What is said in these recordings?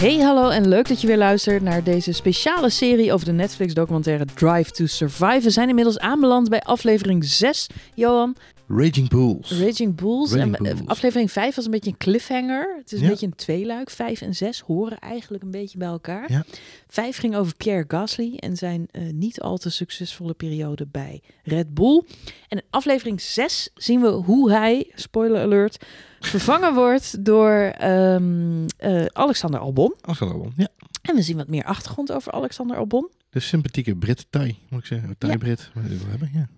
Hey, hallo en leuk dat je weer luistert naar deze speciale serie over de Netflix-documentaire Drive to Survive. We zijn inmiddels aanbeland bij aflevering 6, Johan. Raging Bulls. Raging en, Bulls. Aflevering 5 was een beetje een cliffhanger. Het is een Ja. beetje een tweeluik. 5 en 6 horen eigenlijk een beetje bij elkaar. Ja. 5 ging over Pierre Gasly en zijn eh, niet al te succesvolle periode bij Red Bull. En in aflevering 6 zien we hoe hij, spoiler alert, vervangen wordt door ehm, eh, Alexander Albon. Alexander Albon. Ja. En we zien wat meer achtergrond over Alexander Albon. De sympathieke Brit Thai, moet ik zeggen. Thai-Brit. wil hebben, ja.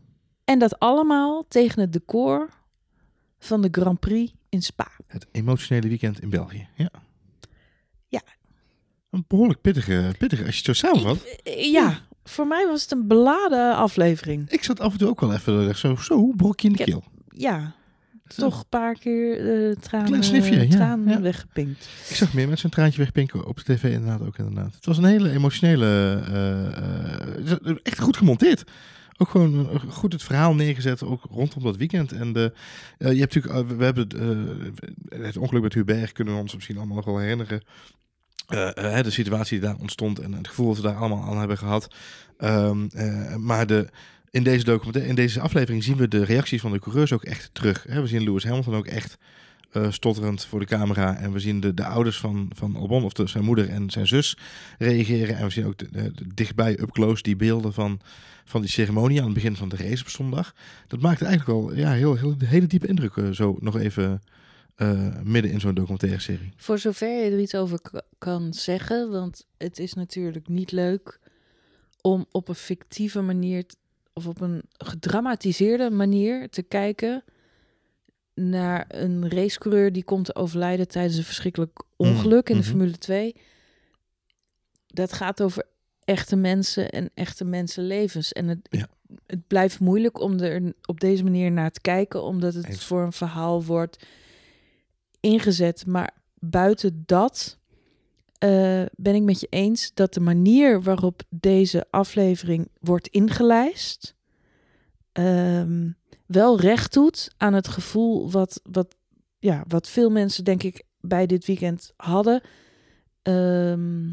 En dat allemaal tegen het decor van de Grand Prix in Spa. Het emotionele weekend in België. Ja. Ja. Een behoorlijk pittige, pittige als je het zo samenvat. Eh, Ja, voor mij was het een beladen aflevering. Ik zat af en toe ook wel even eh, zo, zo brokje in de keel. Ja, toch een paar keer eh tranen, Klein snifje, tranen ja. weggepinkt. Ik zag meer mensen een traantje wegpinken op de tv inderdaad ook inderdaad. Het was een hele emotionele, eh, eh, echt goed gemonteerd. Ook gewoon eh, goed het verhaal neergezet, ook rondom dat weekend. En de, eh, je hebt natuurlijk, eh, we hebben het ongeluk met Hubert, kunnen we ons misschien allemaal nog wel herinneren. De situatie die daar ontstond en het gevoel dat we daar allemaal aan hebben gehad. Ehm, eh, maar de, in deze documentaire, in deze aflevering zien we de reacties van de coureurs ook echt terug. Hè? We zien Lewis Hamilton ook echt eh, stotterend voor de camera. En we zien de, de ouders van, van Albon, of de, zijn moeder en zijn zus, reageren. En we zien ook dichtbij, up close, die beelden van, van die ceremonie aan het begin van de race op zondag. Dat maakte eigenlijk wel ja, heel, heel, hele diepe indruk, eh, zo nog even eh, midden in zo'n documentaire serie. Voor zover je er iets over kan zeggen, want het is natuurlijk niet leuk om op een fictieve manier of op een gedramatiseerde manier te kijken naar een racecoureur die komt te overlijden tijdens een verschrikkelijk ongeluk in de mhm. Formule 2. Dat gaat over echte mensen en echte mensenlevens. En het, Ja. het blijft moeilijk om er op deze manier naar te kijken, omdat het Eens. voor een verhaal wordt ingezet. Maar buiten dat eh, ben ik met je eens dat de manier waarop deze aflevering wordt ingelijst ehm, wel recht doet aan het gevoel wat, wat, ja, wat veel mensen denk ik bij dit weekend hadden. Ehm,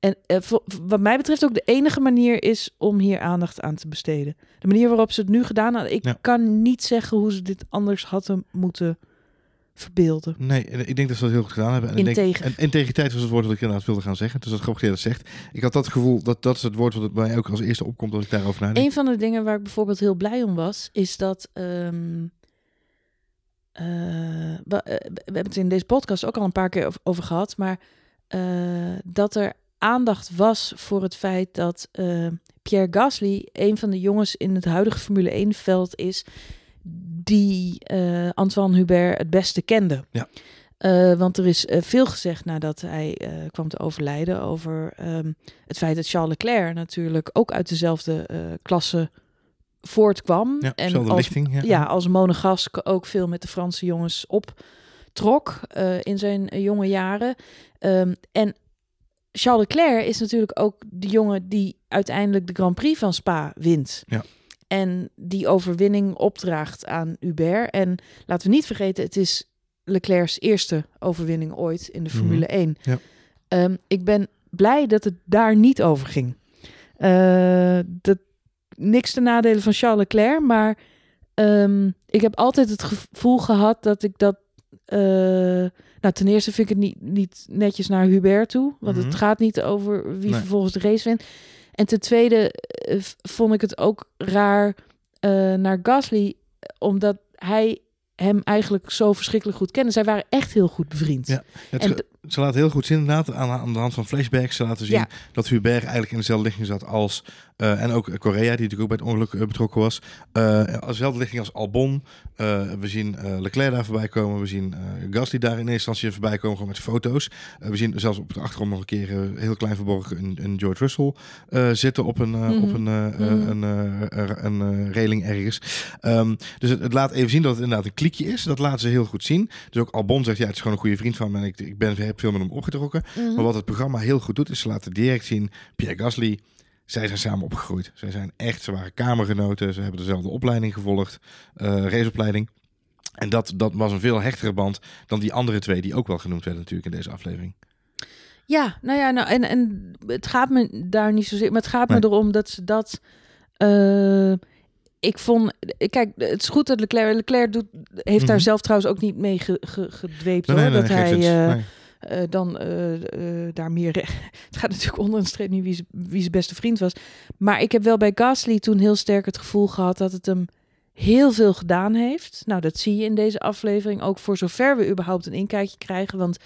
en eh, voor- wat mij betreft ook de enige manier is om hier aandacht aan te besteden. De manier waarop ze het nu gedaan hadden. Ik Ja. kan niet zeggen hoe ze dit anders hadden moeten verbeelden. Nee, en ik denk dat ze dat heel goed gedaan hebben. En ik denk, Integer. en integriteit was het woord dat ik inderdaad wilde gaan zeggen. Dus dat grappig dat je dat zegt. Ik had dat gevoel, dat, dat is het woord wat bij mij ook als eerste opkomt als ik daarover nadenk. Een van de dingen waar ik bijvoorbeeld heel blij om was, is dat. ehm, eh, we, eh, we hebben het in deze podcast ook al een paar keer over, over gehad, maar eh, dat er aandacht was voor het feit dat Pierre Gasly een van de jongens in het huidige Formule 1-veld is die eh, Antoine Hubert het beste kende. Ja. Eh, want er is eh, veel gezegd nadat hij kwam te overlijden over ehm, het feit dat Charles Leclerc natuurlijk ook uit dezelfde klasse voortkwam. ja, en als, lichting. Ja. ja, als monegask ook veel met de Franse jongens optrok in zijn jonge jaren. Ehm, en Charles Leclerc is natuurlijk ook de jongen die uiteindelijk de Grand Prix van Spa wint. Ja. En die overwinning opdraagt aan Hubert. En laten we niet vergeten, het is Leclerc's eerste overwinning ooit in de Mhm. Formule 1. Ja. Ehm, ik ben blij dat het daar niet over ging. Dat, niks te nadelen van Charles Leclerc, maar ehm, ik heb altijd het gevoel gehad dat ik dat. eh, nou, ten eerste vind ik het niet, niet netjes naar Hubert toe, want Mhm. het gaat niet over wie Nee. vervolgens de race wint. En ten tweede eh, vond ik het ook raar eh, naar Gasly, omdat hij hem eigenlijk zo verschrikkelijk goed kende. Zij waren echt heel goed bevriend. Ja, Het, en ze laten heel goed zien inderdaad aan, aan de hand van flashbacks. Ze laten zien Ja. dat Hubert eigenlijk in dezelfde lichting zat als... eh, en ook Korea, die natuurlijk ook bij het ongeluk eh, betrokken was. eh als dezelfde lichting als Albon. We zien Leclerc daar voorbij komen. We zien Gasly daar in eerste instantie voorbij komen gewoon met foto's. We zien zelfs op de achtergrond nog een keer heel klein verborgen een, een George Russell zitten op een, Mhm. op een, Mhm. een, een railing ergens. Ehm, dus het, het laat even zien dat het inderdaad een kliekje is. Dat laten ze heel goed zien. Dus ook Albon zegt, ja, het is gewoon een goede vriend van me. En ik, ik ben, heb veel met hem opgetrokken. Mhm. Maar wat het programma heel goed doet, is ze laten direct zien... Pierre Gasly, zij zijn samen opgegroeid. Zij zijn echt, ze waren kamergenoten. Ze hebben dezelfde opleiding gevolgd, eh, raceopleiding. En dat, dat was een veel hechtere band dan die andere twee... die ook wel genoemd werden natuurlijk in deze aflevering. Ja, nou ja, nou, en, en het gaat me daar niet zozeer, maar het gaat me erom dat ze dat. eh, ik vond, kijk, het is goed dat Leclerc, Leclerc doet, heeft daar Mhm. zelf trouwens ook niet mee ge, ge- gedweept Nee, hoor, nee, dat hij. Eh, dan eh, eh, daar meer. Het gaat natuurlijk onder een streep niet wie, wie zijn beste vriend was, maar ik heb wel bij Gasly toen heel sterk het gevoel gehad dat het hem heel veel gedaan heeft. Nou, dat zie je in deze aflevering ook voor zover we überhaupt een inkijkje krijgen, want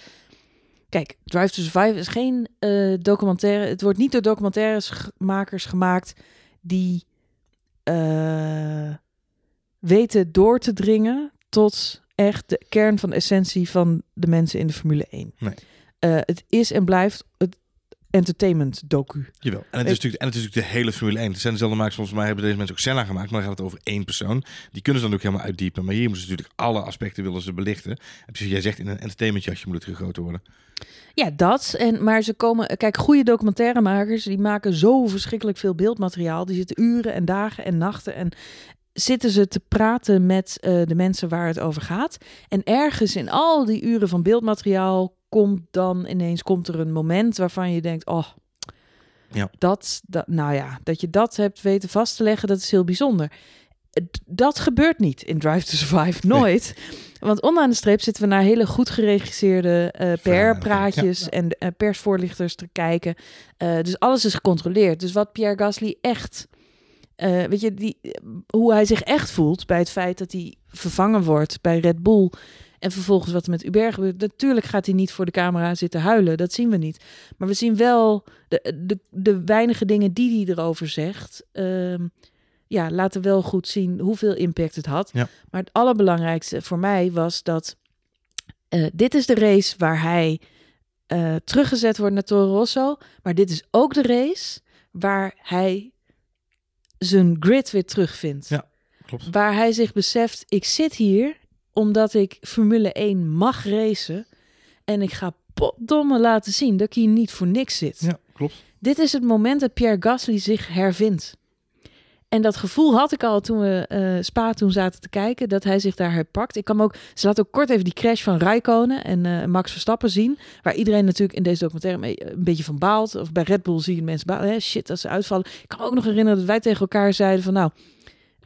Kijk, Drive to Survive is geen documentaire. Het wordt niet door documentairesmakers gemaakt die weten door te dringen tot echt de kern van de essentie van de mensen in de Formule 1. Nee. Eh, het is en blijft het entertainment docu. Jawel. En het, is natuurlijk, en het is natuurlijk de hele Formule 1. Het zijn dezelfde makers. Volgens mij hebben deze mensen ook Senna gemaakt. Maar dan gaat het over één persoon. Die kunnen ze dan ook helemaal uitdiepen. Maar hier moeten ze natuurlijk alle aspecten willen ze belichten. En precies, jij zegt in een entertainmentjasje moet het gegoten worden. Ja, dat. En, maar ze komen... Kijk, goede documentairemakers, die maken zo verschrikkelijk veel beeldmateriaal. Die zitten uren en dagen en nachten en zitten ze te praten met eh, de mensen waar het over gaat. En ergens in al die uren van beeldmateriaal komt dan ineens komt er een moment waarvan je denkt, oh, Ja. dat, dat, nou ja, dat je dat hebt weten vast te leggen, dat is heel bijzonder. Dat gebeurt niet in Drive to Survive, nooit. Want onderaan de streep zitten we naar hele goed geregisseerde eh PR-praatjes Ja. en eh, persvoorlichters te kijken. Dus alles is gecontroleerd. Dus wat Pierre Gasly echt, eh, weet je, die, hoe hij zich echt voelt bij het feit dat hij vervangen wordt bij Red Bull. En vervolgens wat er met Uber gebeurt. Natuurlijk gaat hij niet voor de camera zitten huilen. Dat zien we niet. Maar we zien wel de, de, de weinige dingen die hij erover zegt. ehm, ja, laten wel goed zien hoeveel impact het had. Ja. Maar het allerbelangrijkste voor mij was dat eh, dit is de race waar hij eh, teruggezet wordt naar Toro Rosso. Maar dit is ook de race waar hij zijn grid weer terugvindt. Ja. Klopt. Waar hij zich beseft, ik zit hier omdat ik Formule 1 mag racen. En ik ga potdomme laten zien dat ik hier niet voor niks zit. Ja, klopt. Dit is het moment dat Pierre Gasly zich hervindt. En dat gevoel had ik al toen we eh, Spa toen zaten te kijken, dat hij zich daar herpakt. Ik kan ook, ze laat ook kort even die crash van Raikkonen en eh, Max Verstappen zien, waar iedereen natuurlijk in deze documentaire mee- een beetje van baalt. Of bij Red Bull zie je mensen balen, shit dat ze uitvallen. Ik kan me ook nog herinneren dat wij tegen elkaar zeiden van nou,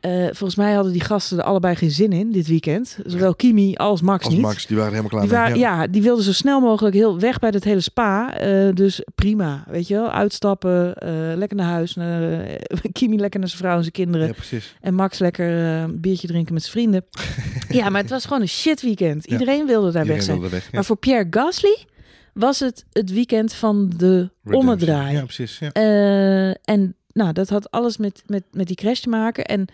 eh, volgens mij hadden die gasten er allebei geen zin in dit weekend. Zowel Kimi als Max Als niet. Max, die waren helemaal klaar Die mee. waren, ja. die wilden zo snel mogelijk heel weg bij dat hele spa. Eh, dus prima, weet je wel. Uitstappen, eh, lekker naar huis. Naar, Kimi lekker naar zijn vrouw en zijn kinderen. Ja, precies. En Max lekker een biertje drinken met zijn vrienden. ja, maar het was gewoon een shit weekend. Ja. Iedereen wilde daar weg zijn. weg. Ja. Maar voor Pierre Gasly was het het weekend van de ommedraai. Ja, precies. Ja. En nou, dat had alles met, met, met die crash te maken. En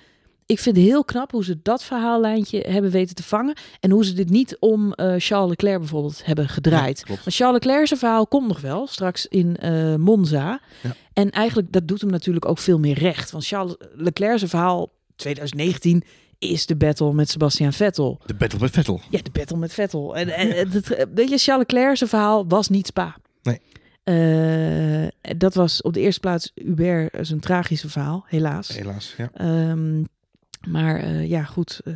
ik vind het heel knap hoe ze dat verhaallijntje hebben weten te vangen. En hoe ze dit niet om eh, Charles Leclerc bijvoorbeeld hebben gedraaid. Ja. Want Charles Leclerc zijn verhaal komt nog wel, straks in eh, Monza. Ja. En eigenlijk, dat doet hem natuurlijk ook veel meer recht. Want Charles Leclerc zijn verhaal 2019 is de battle met Sebastian Vettel. De battle met Vettel. Ja, de battle met Vettel. En, en het, weet je, Charles Leclerc zijn verhaal was niet Spa. Nee. Eh, dat was op de eerste plaats Hubert zijn tragische verhaal, helaas. Helaas. Ja. Ehm, maar eh, ja, goed. eh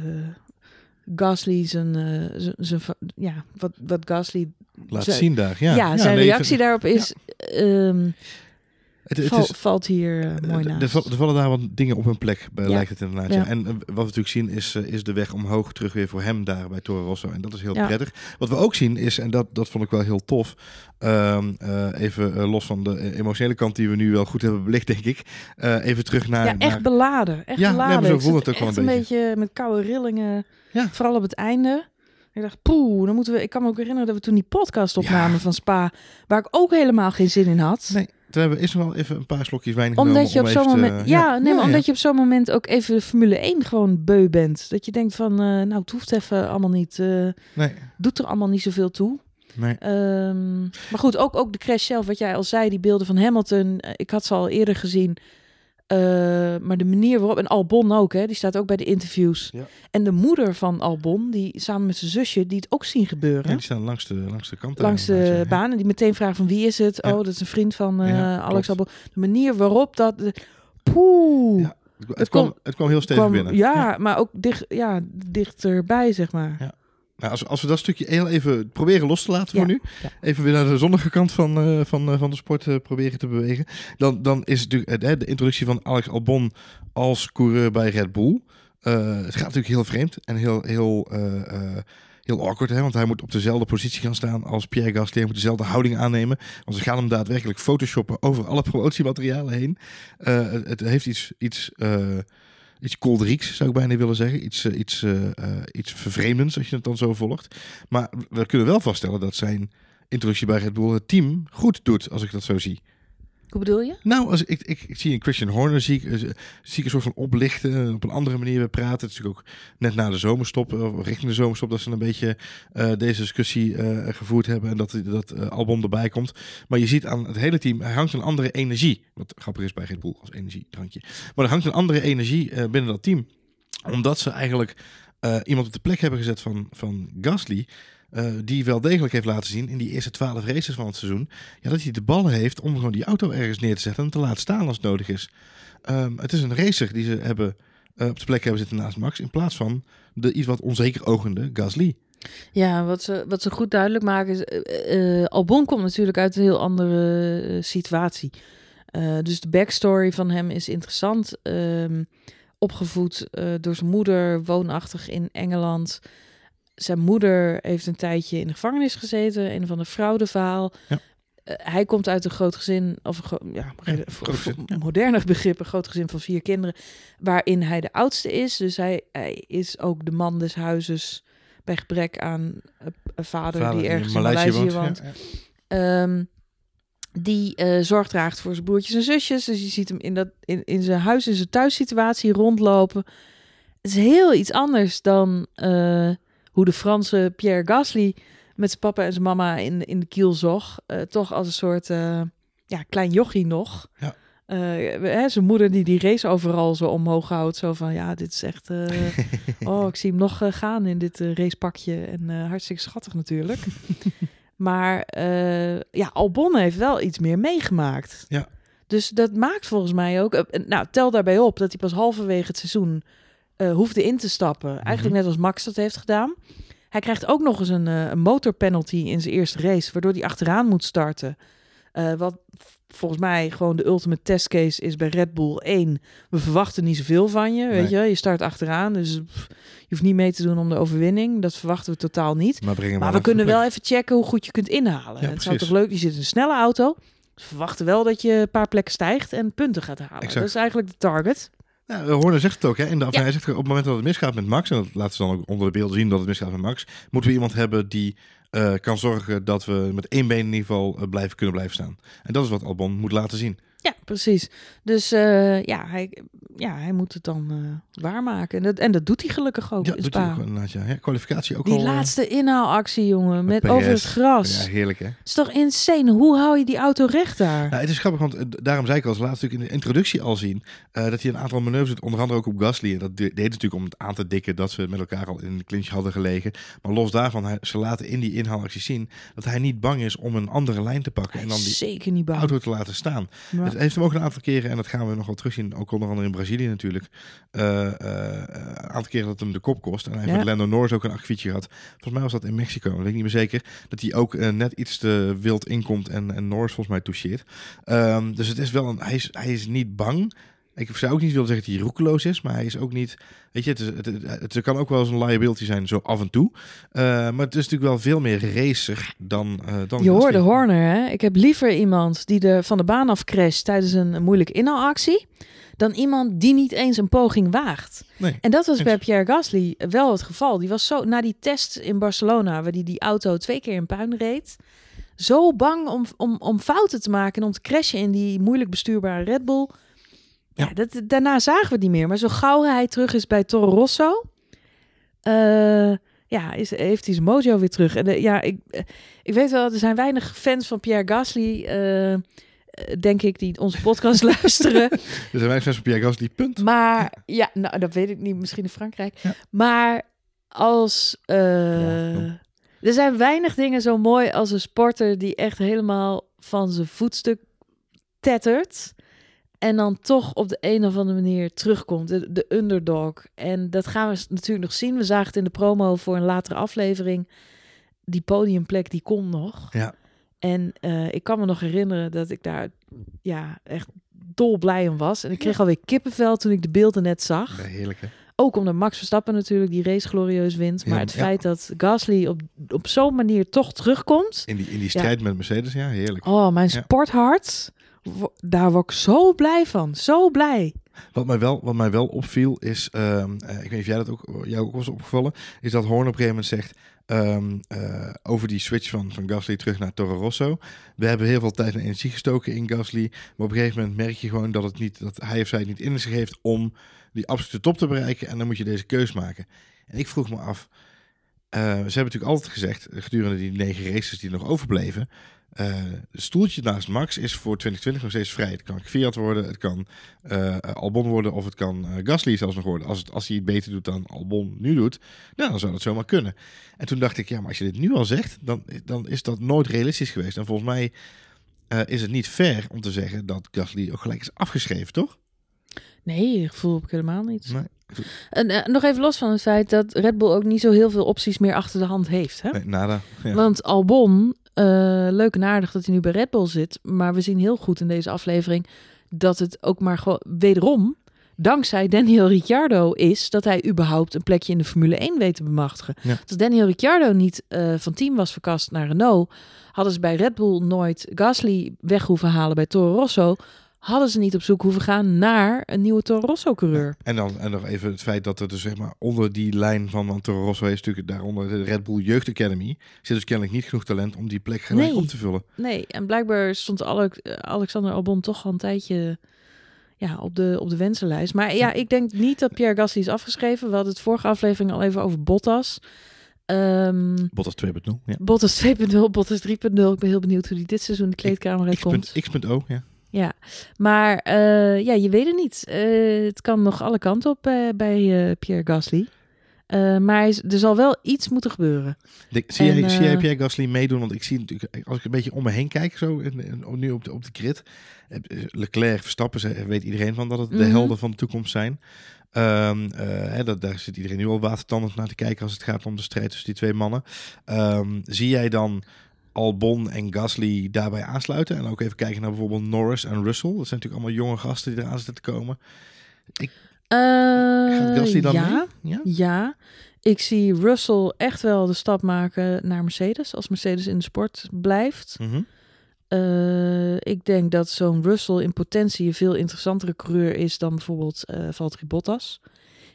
Gasly zijn, eh, zijn, zijn ja, wat, wat Gasly, Laat Zijn- zien daar. Ja, ja, zijn nee, ik reactie daarop is, ehm, Het, het val- is, valt hier eh, mooi er, naast. er val- er vallen daar wat dingen op hun plek, bij, Ja. lijkt het inderdaad. Ja. En eh, wat we natuurlijk zien is, eh, is de weg omhoog terug weer voor hem daar bij Toro Rosso. En dat is heel prettig. Wat we ook zien is, en dat, dat vond ik wel heel tof, ehm, eh, even eh, los van de eh, emotionele kant die we nu wel goed hebben belicht, denk ik. eh, even terug naar... ja, echt naar- beladen. Echt Ja, nee, beladen. maar zo het ook wel een een beetje met koude rillingen. Ja. Vooral op het einde. Ik dacht, poeh, dan moeten we. Ik kan me ook herinneren dat we toen die podcast opnamen Ja. van Spa, waar ik ook helemaal geen zin in had. Nee, toen hebben we nog wel even een paar slokjes wijn omdat genomen je op zo'n te- moment, ja, nee, maar omdat je op zo'n moment ook even de Formule 1 gewoon beu bent. Dat je denkt van, eh, nou, het hoeft even allemaal niet, eh, Nee, doet er allemaal niet zoveel toe. nee. Ehm, maar goed, ook, ook de crash zelf, wat jij al zei, die beelden van Hamilton. eh, ik had ze al eerder gezien. Eh, maar de manier waarop, en Albon ook, hè, die staat ook bij de interviews. Ja. En de moeder van Albon, die samen met zijn zusje, die het ook zien gebeuren. Ja, die staan langs de, langs de kant. daar langs de inderdaad, ja. baan. En die meteen vragen van wie is het? Ja. Oh, dat is een vriend van eh, Alex. Albon. De manier waarop dat... Poeh. Ja, Het, kwam, kwam- het kwam heel stevig binnen. ja, maar ook dicht, ja, dichterbij, zeg maar. Ja. Nou, als, als we dat stukje heel even proberen los te laten voor Ja, nu. ja. Even weer naar de zonnige kant van, eh, van, eh, van de sport eh, proberen te bewegen. Dan, dan is het natuurlijk de introductie van Alex Albon als coureur bij Red Bull. Het gaat natuurlijk heel vreemd en heel, heel, heel awkward. Hè? Want hij moet op dezelfde positie gaan staan als Pierre Gasly. Hij moet dezelfde houding aannemen. Want ze gaan hem daadwerkelijk photoshoppen over alle promotiematerialen heen. Het, het heeft iets... iets Iets kolderieks zou ik bijna willen zeggen. Iets, eh, iets, eh, eh, iets vervreemdends als je het dan zo volgt. Maar we kunnen wel vaststellen dat zijn introductie bij Red Bull het team goed doet, als ik dat zo zie. Hoe bedoel je? Nou, als ik, ik, zie een Christian Horner, zie ik, eh, een soort van oplichten, eh, op een andere manier weer praten. Het is natuurlijk ook net na de zomerstop, eh, of richting de zomerstop, dat ze een beetje deze discussie gevoerd hebben en dat, dat Albon erbij komt. Maar je ziet aan het hele team, er hangt een andere energie. Wat grappig is bij Red Bull als energiedrankje. Maar er hangt een andere energie binnen dat team. Omdat ze eigenlijk iemand op de plek hebben gezet van, van Gasly. Eh, die wel degelijk heeft laten zien in die eerste twaalf races van het seizoen. Ja, dat hij de ballen heeft om gewoon die auto ergens neer te zetten en te laten staan als het nodig is. Ehm, het is een racer die ze hebben, eh, op de plek hebben zitten naast Max. In plaats van de iets wat onzeker ogende Gasly. Ja, wat ze, wat ze goed duidelijk maken is... eh, Albon komt natuurlijk uit een heel andere situatie. Dus de backstory van hem is interessant. Ehm, opgevoed door zijn moeder, woonachtig in Engeland. Zijn moeder heeft een tijdje in de gevangenis gezeten. Een van de fraudeverhaal. Ja. Eh, hij komt uit een groot gezin, of een gro- ja, Ja, voor- voor moderne begrippen, groot gezin van vier kinderen, waarin hij de oudste is. Dus hij, hij is ook de man des huizes bij gebrek aan een vader, die ergens in Maleisië woont. Ehm, die eh, zorg draagt voor zijn broertjes en zusjes. Dus je ziet hem in, dat, in, in zijn huis, in zijn thuissituatie rondlopen. Het is heel iets anders dan eh, hoe de Franse Pierre Gasly met zijn papa en zijn mama in, in de kiel zog. Eh, toch als een soort eh, ja, klein jochie nog. Ja. Eh, hè, zijn moeder die die race overal zo omhoog houdt. Zo van, ja, dit is echt... oh, ik zie hem nog gaan in dit racepakje. En hartstikke schattig natuurlijk. maar ja, Albon heeft wel iets meer meegemaakt. Ja. Dus dat maakt volgens mij ook... nou, tel daarbij op dat hij pas halverwege het seizoen eh, hoefde in te stappen. Eigenlijk Mhm. net als Max dat heeft gedaan. Hij krijgt ook nog eens een, een motorpenalty in zijn eerste race... waardoor hij achteraan moet starten. Eh, wat volgens mij gewoon de ultimate testcase is bij Red Bull 1. We verwachten niet zoveel van je, weet Nee. je. Je start achteraan, dus pff, je hoeft niet mee te doen om de overwinning. Dat verwachten we totaal niet. Maar, Maar we kunnen wel even checken hoe goed je kunt inhalen. Ja, het zou toch leuk, je zit in een snelle auto. We verwachten wel dat je een paar plekken stijgt en punten gaat halen. Exact. Dat is eigenlijk de target. Ja, Horner zegt het ook. Hè? In de, of Ja. Hij zegt op het moment dat het misgaat met Max, en dat laten ze dan ook onder de beelden zien dat het misgaat met Max, moeten we iemand hebben die eh, kan zorgen dat we met één been in ieder geval eh, blijven, kunnen blijven staan. En dat is wat Albon moet laten zien. Ja, precies. Dus eh, ja, hij, ja, hij moet het dan eh, waarmaken. En dat, en dat doet hij gelukkig ook Ja, in doet hij ook. Ja. Ja, kwalificatie ook Die al. eh, laatste inhaalactie, jongen, met over het gras. Ja, heerlijk hè. Het is toch insane? Hoe hou je die auto recht daar? Nou, het is grappig, want daarom zei ik al, als laatst natuurlijk in de introductie al zien, dat hij een aantal manoeuvres doet, onder andere ook op Gasly. En dat de- deed natuurlijk om het aan te dikken dat ze met elkaar al in de clinch hadden gelegen. Maar los daarvan, hij, ze laten in die inhaalactie zien dat hij niet bang is om een andere lijn te pakken en dan die zeker niet auto te laten staan. Maar- Het heeft hem ook een aantal keren, en dat gaan we nog wel terugzien, ook onder andere in Brazilië natuurlijk, eh, eh, een aantal keren dat hem de kop kost. En hij heeft Ja. met Lando Norris ook een akkefietje gehad. Volgens mij was dat in Mexico, dat weet ik niet meer zeker. Dat hij ook eh, net iets te wild inkomt en, en Norris volgens mij toucheert. Ehm, dus het is wel een, hij, is, hij is niet bang. Ik zou ook niet willen zeggen dat hij roekeloos is, maar hij is ook niet. Weet je, het, is, het, het, het kan ook wel eens een liability zijn, zo af en toe. Eh, maar het is natuurlijk wel veel meer racer dan. eh dan Je hoorde Horner, hè? Ik heb liever iemand die er van de baan af crasht tijdens een, moeilijke inhaalactie... dan iemand die niet eens een poging waagt. Nee. En dat was Eens. bij Pierre Gasly wel het geval. Die was zo, na die test in Barcelona, waar hij die auto twee keer in puin reed... zo bang om, om, om fouten te maken en om te crashen in die moeilijk bestuurbare Red Bull... Ja, Ja. dat, daarna zagen we het niet meer. Maar zo gauw hij terug is bij Toro Rosso... eh, ja, is, heeft hij zijn mojo weer terug. En eh, ja, ik, eh, ik weet wel, er zijn weinig fans van Pierre Gasly, denk ik, die onze podcast luisteren. Er zijn weinig mensen op Pierre Gasly, punt. Maar ja, nou, dat weet ik niet. Misschien in Frankrijk. Ja. Maar als... Ja, er zijn weinig dingen zo mooi als een sporter die echt helemaal van zijn voetstuk tettert. En dan toch op de een of andere manier terugkomt. De, de underdog. En dat gaan we natuurlijk nog zien. We zagen het in de promo voor een latere aflevering. Die podiumplek, die komt nog. Ja. En eh, ik kan me nog herinneren dat ik daar ja, echt dolblij om was. En ik kreeg alweer kippenvel toen ik de beelden net zag. Ja, heerlijk hè. Ook omdat Max Verstappen natuurlijk die race glorieus wint. Maar Ja, het feit dat Gasly op, op zo'n manier toch terugkomt. In die, in die strijd met Mercedes, ja, heerlijk. Oh, mijn sporthart. Daar word ik zo blij van. Zo blij. Wat mij wel, wat mij wel opviel is, ehm, eh, ik weet niet of jij dat ook, jou ook was opgevallen, is dat Horn op een gegeven moment zegt ehm, eh, over die switch van, van Gasly terug naar Toro Rosso. We hebben heel veel tijd en energie gestoken in Gasly, maar op een gegeven moment merk je gewoon dat, het niet, dat hij of zij het niet in zich heeft om die absolute top te bereiken en dan moet je deze keus maken. En ik vroeg me af, ze hebben natuurlijk altijd gezegd, eh, gedurende die negen races die nog overbleven, eh het stoeltje naast Max is voor 2020 nog steeds vrij. Het kan Fiat worden, het kan eh, Albon worden of het kan eh, Gasly zelfs nog worden. Als, het, als hij het beter doet dan Albon nu doet, nou, dan zou dat zomaar kunnen. En toen dacht ik, ja, maar als je dit nu al zegt, dan, dan is dat nooit realistisch geweest. En volgens mij eh, is het niet fair om te zeggen dat Gasly ook gelijk is afgeschreven, toch? Nee, gevoel heb ik helemaal niet. Nee. En eh, nog even los van het feit dat Red Bull ook niet zo heel veel opties meer achter de hand heeft. Hè? Nee, nada. Ja. Want Albon, eh, leuk en aardig dat hij nu bij Red Bull zit. Maar we zien heel goed in deze aflevering dat het ook maar gewoon wederom dankzij Daniel Ricciardo is dat hij überhaupt een plekje in de Formule 1 weet te bemachtigen. Ja. Als Daniel Ricciardo niet eh, van team was verkast naar Renault, hadden ze bij Red Bull nooit Gasly weg hoeven halen bij Toro Rosso. Hadden ze niet op zoek hoeven gaan naar een nieuwe Toro Rosso coureur. En dan en nog even het feit dat er dus zeg maar onder die lijn van, van Toro Rosso is natuurlijk daaronder de Red Bull Jeugd Academy. Zit dus kennelijk niet genoeg talent om die plek gelijk Nee. op te vullen. Nee, en blijkbaar stond eh, Alexander Albon toch al een tijdje ja, op, de, op de wensenlijst. Maar ja, ik denk niet dat Pierre Gasly is afgeschreven. We hadden het vorige aflevering al even over Bottas. Ehm, Bottas 2.0. Ja. Bottas 2.0, Bottas 3.0. Ik ben heel benieuwd hoe die dit seizoen de kleedkamer X. uitkomt. X.O. Ja. Ja, maar eh, ja, je weet het niet. Eh, het kan nog alle kanten op eh, bij Pierre Gasly. Maar er zal wel iets moeten gebeuren. Zie, En, jij, zie jij Pierre Gasly meedoen? Want ik zie natuurlijk, als ik een beetje om me heen kijk, zo in, in- nu op de, op de grid. Leclerc, Verstappen, ze- weet iedereen van dat het de Mhm. helden van de toekomst zijn. Ehm, eh, hè, dat, daar zit iedereen nu al watertandend naar te kijken als het gaat om de strijd tussen die twee mannen. Ehm, zie jij dan Albon en Gasly daarbij aansluiten? En ook even kijken naar bijvoorbeeld Norris en Russell. Dat zijn natuurlijk allemaal jonge gasten die eraan zitten te komen. Gaat Gasly dan ja, mee? Ja? Ja, ik zie Russell echt wel de stap maken naar Mercedes. Als Mercedes in de sport blijft. Mhm. Eh, ik denk dat zo'n Russell in potentie een veel interessantere coureur is dan bijvoorbeeld eh Valtteri Bottas.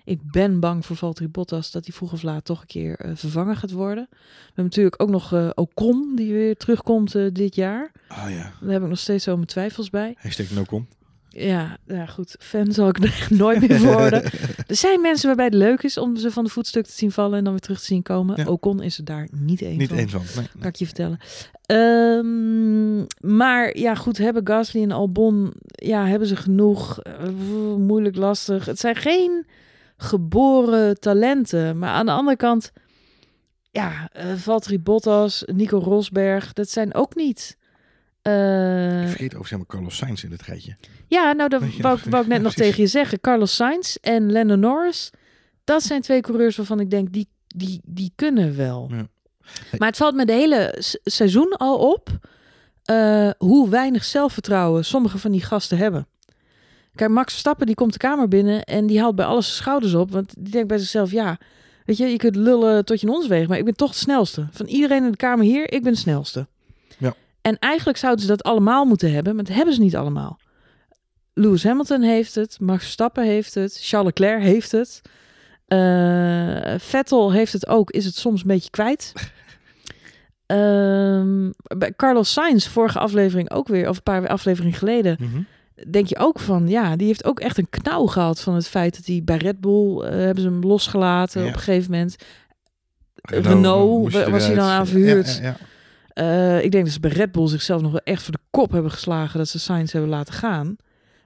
Ik ben bang voor Valtteri Bottas dat hij vroeg of laat toch een keer eh, vervangen gaat worden. We hebben natuurlijk ook nog eh, Ocon die weer terugkomt eh, dit jaar. Ah ja, Daar heb ik nog steeds zo mijn twijfels bij. hashtag no-com. Ja, ja, goed. Fan zal ik er nooit meer worden. Er zijn mensen waarbij het leuk is om ze van de voetstuk te zien vallen en dan weer terug te zien komen. Ja. Ocon is er daar niet één Niet van. één van. Nee, Kan ik je vertellen. Ehm, maar ja, goed, hebben Gasly en Albon, ja, hebben ze genoeg? Moeilijk, lastig. Het zijn geen geboren talenten. Maar aan de andere kant, ja, eh Valtteri Bottas, Nico Rosberg, dat zijn ook niet... eh, Ik vergeet zeg maar Carlos Sainz in dit rijtje. ja, nou, dat wou, ik- wou ik net Ja, nog tegen je zeggen. Carlos Sainz en Lando Norris. Dat zijn twee coureurs waarvan ik denk, die, die, die kunnen wel. Ja. Maar het valt me de hele seizoen al op... eh, hoe weinig zelfvertrouwen sommige van die gasten hebben. Kijk, Max Verstappen die komt de kamer binnen... en die haalt bij alles zijn schouders op. Want die denkt bij zichzelf, ja... Weet je, je kunt lullen tot je ons weegt... maar ik ben toch de snelste. Van iedereen in de kamer hier, ik ben de snelste. Ja. En eigenlijk zouden ze dat allemaal moeten hebben... maar dat hebben ze niet allemaal. Lewis Hamilton heeft het, Max Verstappen heeft het, Charles Leclerc heeft het. Eh, Vettel heeft het ook, is het soms een beetje kwijt. Ehm, bij Carlos Sainz, vorige aflevering ook weer, of een paar afleveringen geleden, Mhm. Denk je ook van, ja, die heeft ook echt een knauw gehad van het feit dat hij bij Red Bull eh, hebben ze hem losgelaten Ja. op een gegeven moment. Renault was hij dan aan verhuurd. Ja, ja, ja. Eh, ik denk dat ze bij Red Bull zichzelf nog wel echt voor de kop hebben geslagen dat ze Sainz hebben laten gaan.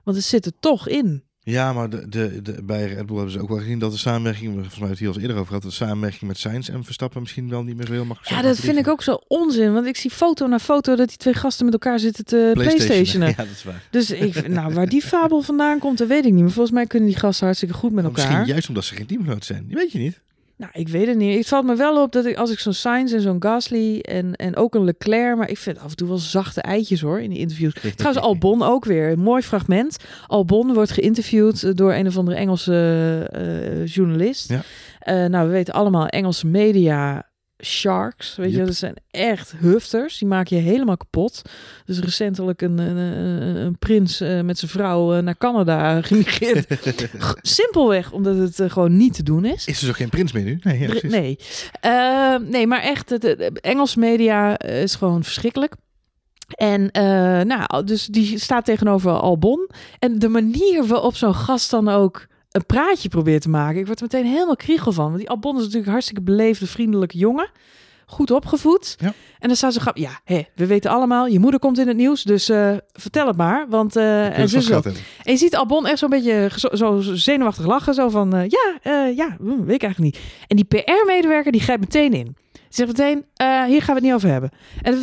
Want het zit er toch in. Ja, maar de, de, de, bij Red Bull hebben ze ook wel gezien dat de samenwerking, volgens mij het hier al eens eerder over gehad, de samenwerking met Sainz en Verstappen misschien wel niet meer zo heel makkelijk Ja, zijn dat vind ik ook zo onzin. Want ik zie foto na foto dat die twee gasten met elkaar zitten te playstationen. Ja, dat is waar. Dus ik, nou, waar die fabel vandaan komt, dat weet ik niet. Maar volgens mij kunnen die gasten hartstikke goed met Maar elkaar. Misschien juist omdat ze geen teamgenoot zijn. Die weet je niet. Nou, ik weet het niet. Het valt me wel op dat ik als ik zo'n Sainz en zo'n Gasly en, en ook een Leclerc, maar ik vind af en toe wel zachte eitjes hoor in die interviews. Trouwens, Albon ook weer. Een mooi fragment. Albon wordt geïnterviewd eh, door een of andere Engelse eh, journalist. Ja. Eh, nou, we weten allemaal Engelse media sharks. Weet je, dat zijn echt hufters. Die maken je helemaal kapot. Dus recentelijk een, een, een, prins eh, met zijn vrouw eh, naar Canada gemigreerd. Simpelweg omdat het eh, gewoon niet te doen is. Is er zo geen prins meer nu? Nee, ja, precies. nee. Nee, maar echt, de, de Engelse media is gewoon verschrikkelijk. En nou, dus die staat tegenover Albon. En de manier waarop zo'n gast dan ook een praatje probeert te maken. Ik word er meteen helemaal kriegel van. Want die Albon is natuurlijk een hartstikke beleefde, vriendelijke jongen. Goed opgevoed. Ja. En dan staat ze grap. Ja, hè, we weten allemaal, je moeder komt in het nieuws. Dus eh, vertel het maar. Want wil en zo, zo. En je ziet Albon echt zo'n beetje zo, zo zenuwachtig lachen. Zo van, eh, ja, ja, hm, weet ik eigenlijk niet. En die PR-medewerker, die grijpt meteen in. Zegt meteen, eh, hier gaan we het niet over hebben. En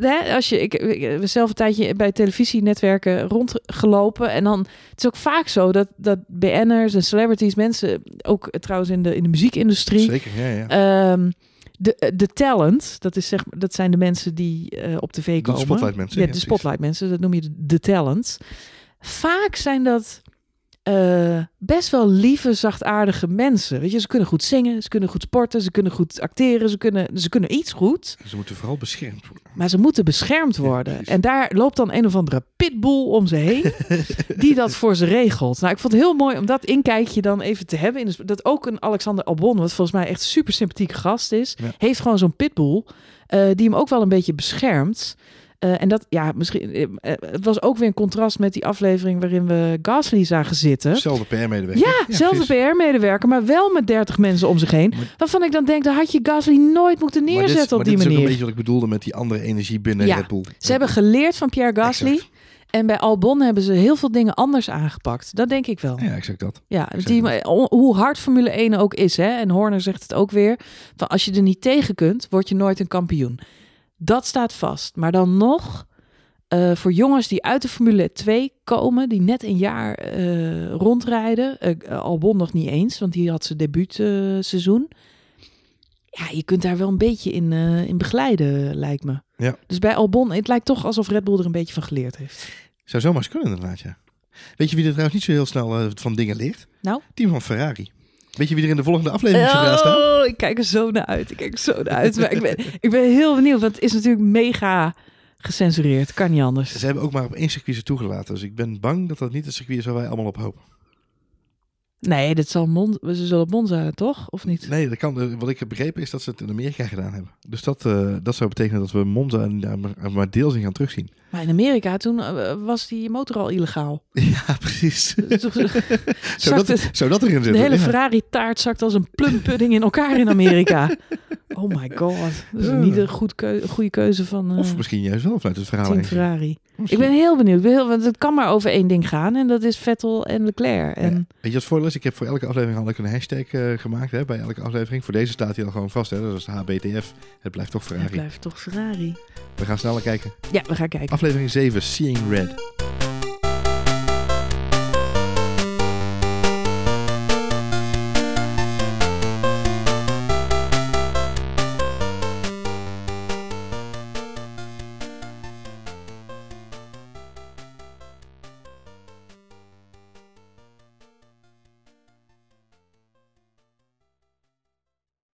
hè, als je, ik, ik zelf een tijdje bij televisienetwerken rondgelopen. En dan, het is ook vaak zo dat, dat BN'ers en celebrities, mensen, ook trouwens in de, in de muziekindustrie, Zeker, ja, ja. Ehm, de, de talent, dat, is zeg, dat zijn de mensen die eh, op tv De komen. spotlight mensen, Ja, ja, de precies. spotlight mensen, dat noem je de, de talent. Vaak zijn dat eh, best wel lieve, zachtaardige mensen. Weet je, ze kunnen goed zingen, ze kunnen goed sporten, ze kunnen goed acteren, ze kunnen, ze kunnen iets goed. Ze moeten vooral beschermd worden. Maar ze moeten beschermd worden. en daar loopt dan een of andere pitbull om ze heen. die dat voor ze regelt. Nou, ik vond het heel mooi om dat inkijkje dan even te hebben. In de, dat ook een Alexander Albon, wat volgens mij echt super sympathieke gast is. Ja. Heeft gewoon zo'n pitbull. eh, die hem ook wel een beetje beschermt. Eh, en dat, ja, misschien. eh, eh, het was ook weer een contrast met die aflevering waarin we Gasly zagen zitten. Zelfde PR-medewerker. Ja, zelfde PR-medewerker, maar wel met 30 mensen om zich heen. Maar- Waarvan ik dan denk, daar had je Gasly nooit moeten dit- neerzetten op die dit is ook manier. een beetje wat ik bedoelde met die andere energie binnen Ja, Red Bull. Ze hebben geleerd van Pierre Gasly. Exact. En bij Albon hebben ze heel veel dingen anders aangepakt. Dat denk ik wel. Ja, exact dat. Ja, die, hoe hard Formule 1 ook is. Hè? En Horner zegt het ook weer. Van als je er niet tegen kunt, word je nooit een kampioen. Dat staat vast. Maar dan nog, eh, voor jongens die uit de Formule 2 komen, die net een jaar eh, rondrijden. eh, Albon nog niet eens, want die had zijn debuutseizoen. ja, je kunt daar wel een beetje in, in begeleiden, lijkt me. Ja. Dus bij Albon, het lijkt toch alsof Red Bull er een beetje van geleerd heeft. Zou zomaar eens kunnen inderdaad, ja. Weet je wie er trouwens niet zo heel snel van dingen leert? Nou? Team van Ferrari. Weet je wie er in de volgende aflevering centraal staat? Oh, ik kijk er zo naar uit. Ik kijk er zo naar uit. Maar ik ben, ik ben heel benieuwd, want het is natuurlijk mega gecensureerd. Kan niet anders. Ze hebben ook maar op één circuit ze toegelaten. Dus ik ben bang dat dat niet het circuit is waar wij allemaal op hopen. Nee, dit zal Mon ze zullen Monza, toch? Of niet? Nee, dat kan, eh, wat ik heb begrepen is dat ze het in Amerika gedaan hebben. Dus dat, eh, dat zou betekenen dat we Monza maar, maar deels in gaan terugzien. Maar in Amerika, toen eh, was die motor al illegaal. Ja, precies. Toen zou, dat, zou dat erin zitten? de hele Ja. Ferrari-taart zakt als een plumpudding in elkaar in Amerika. Oh my god. Dat is Ja. niet een goed goede keuze van eh Of misschien juist wel vanuit het verhaal. Team. Ferrari. Ik ben heel benieuwd. Heel, want het kan maar over één ding gaan. En dat is Vettel en Leclerc. En Ja. Weet je wat het voordeel is? Ik heb voor elke aflevering al een hashtag eh, gemaakt. Hè, bij elke aflevering. Voor deze staat hij al gewoon vast. Hè, dat is HBTF. Het blijft toch het Ferrari. blijft toch Ferrari. We gaan sneller kijken. Ja, we gaan kijken. Aflevering 7, Seeing Red.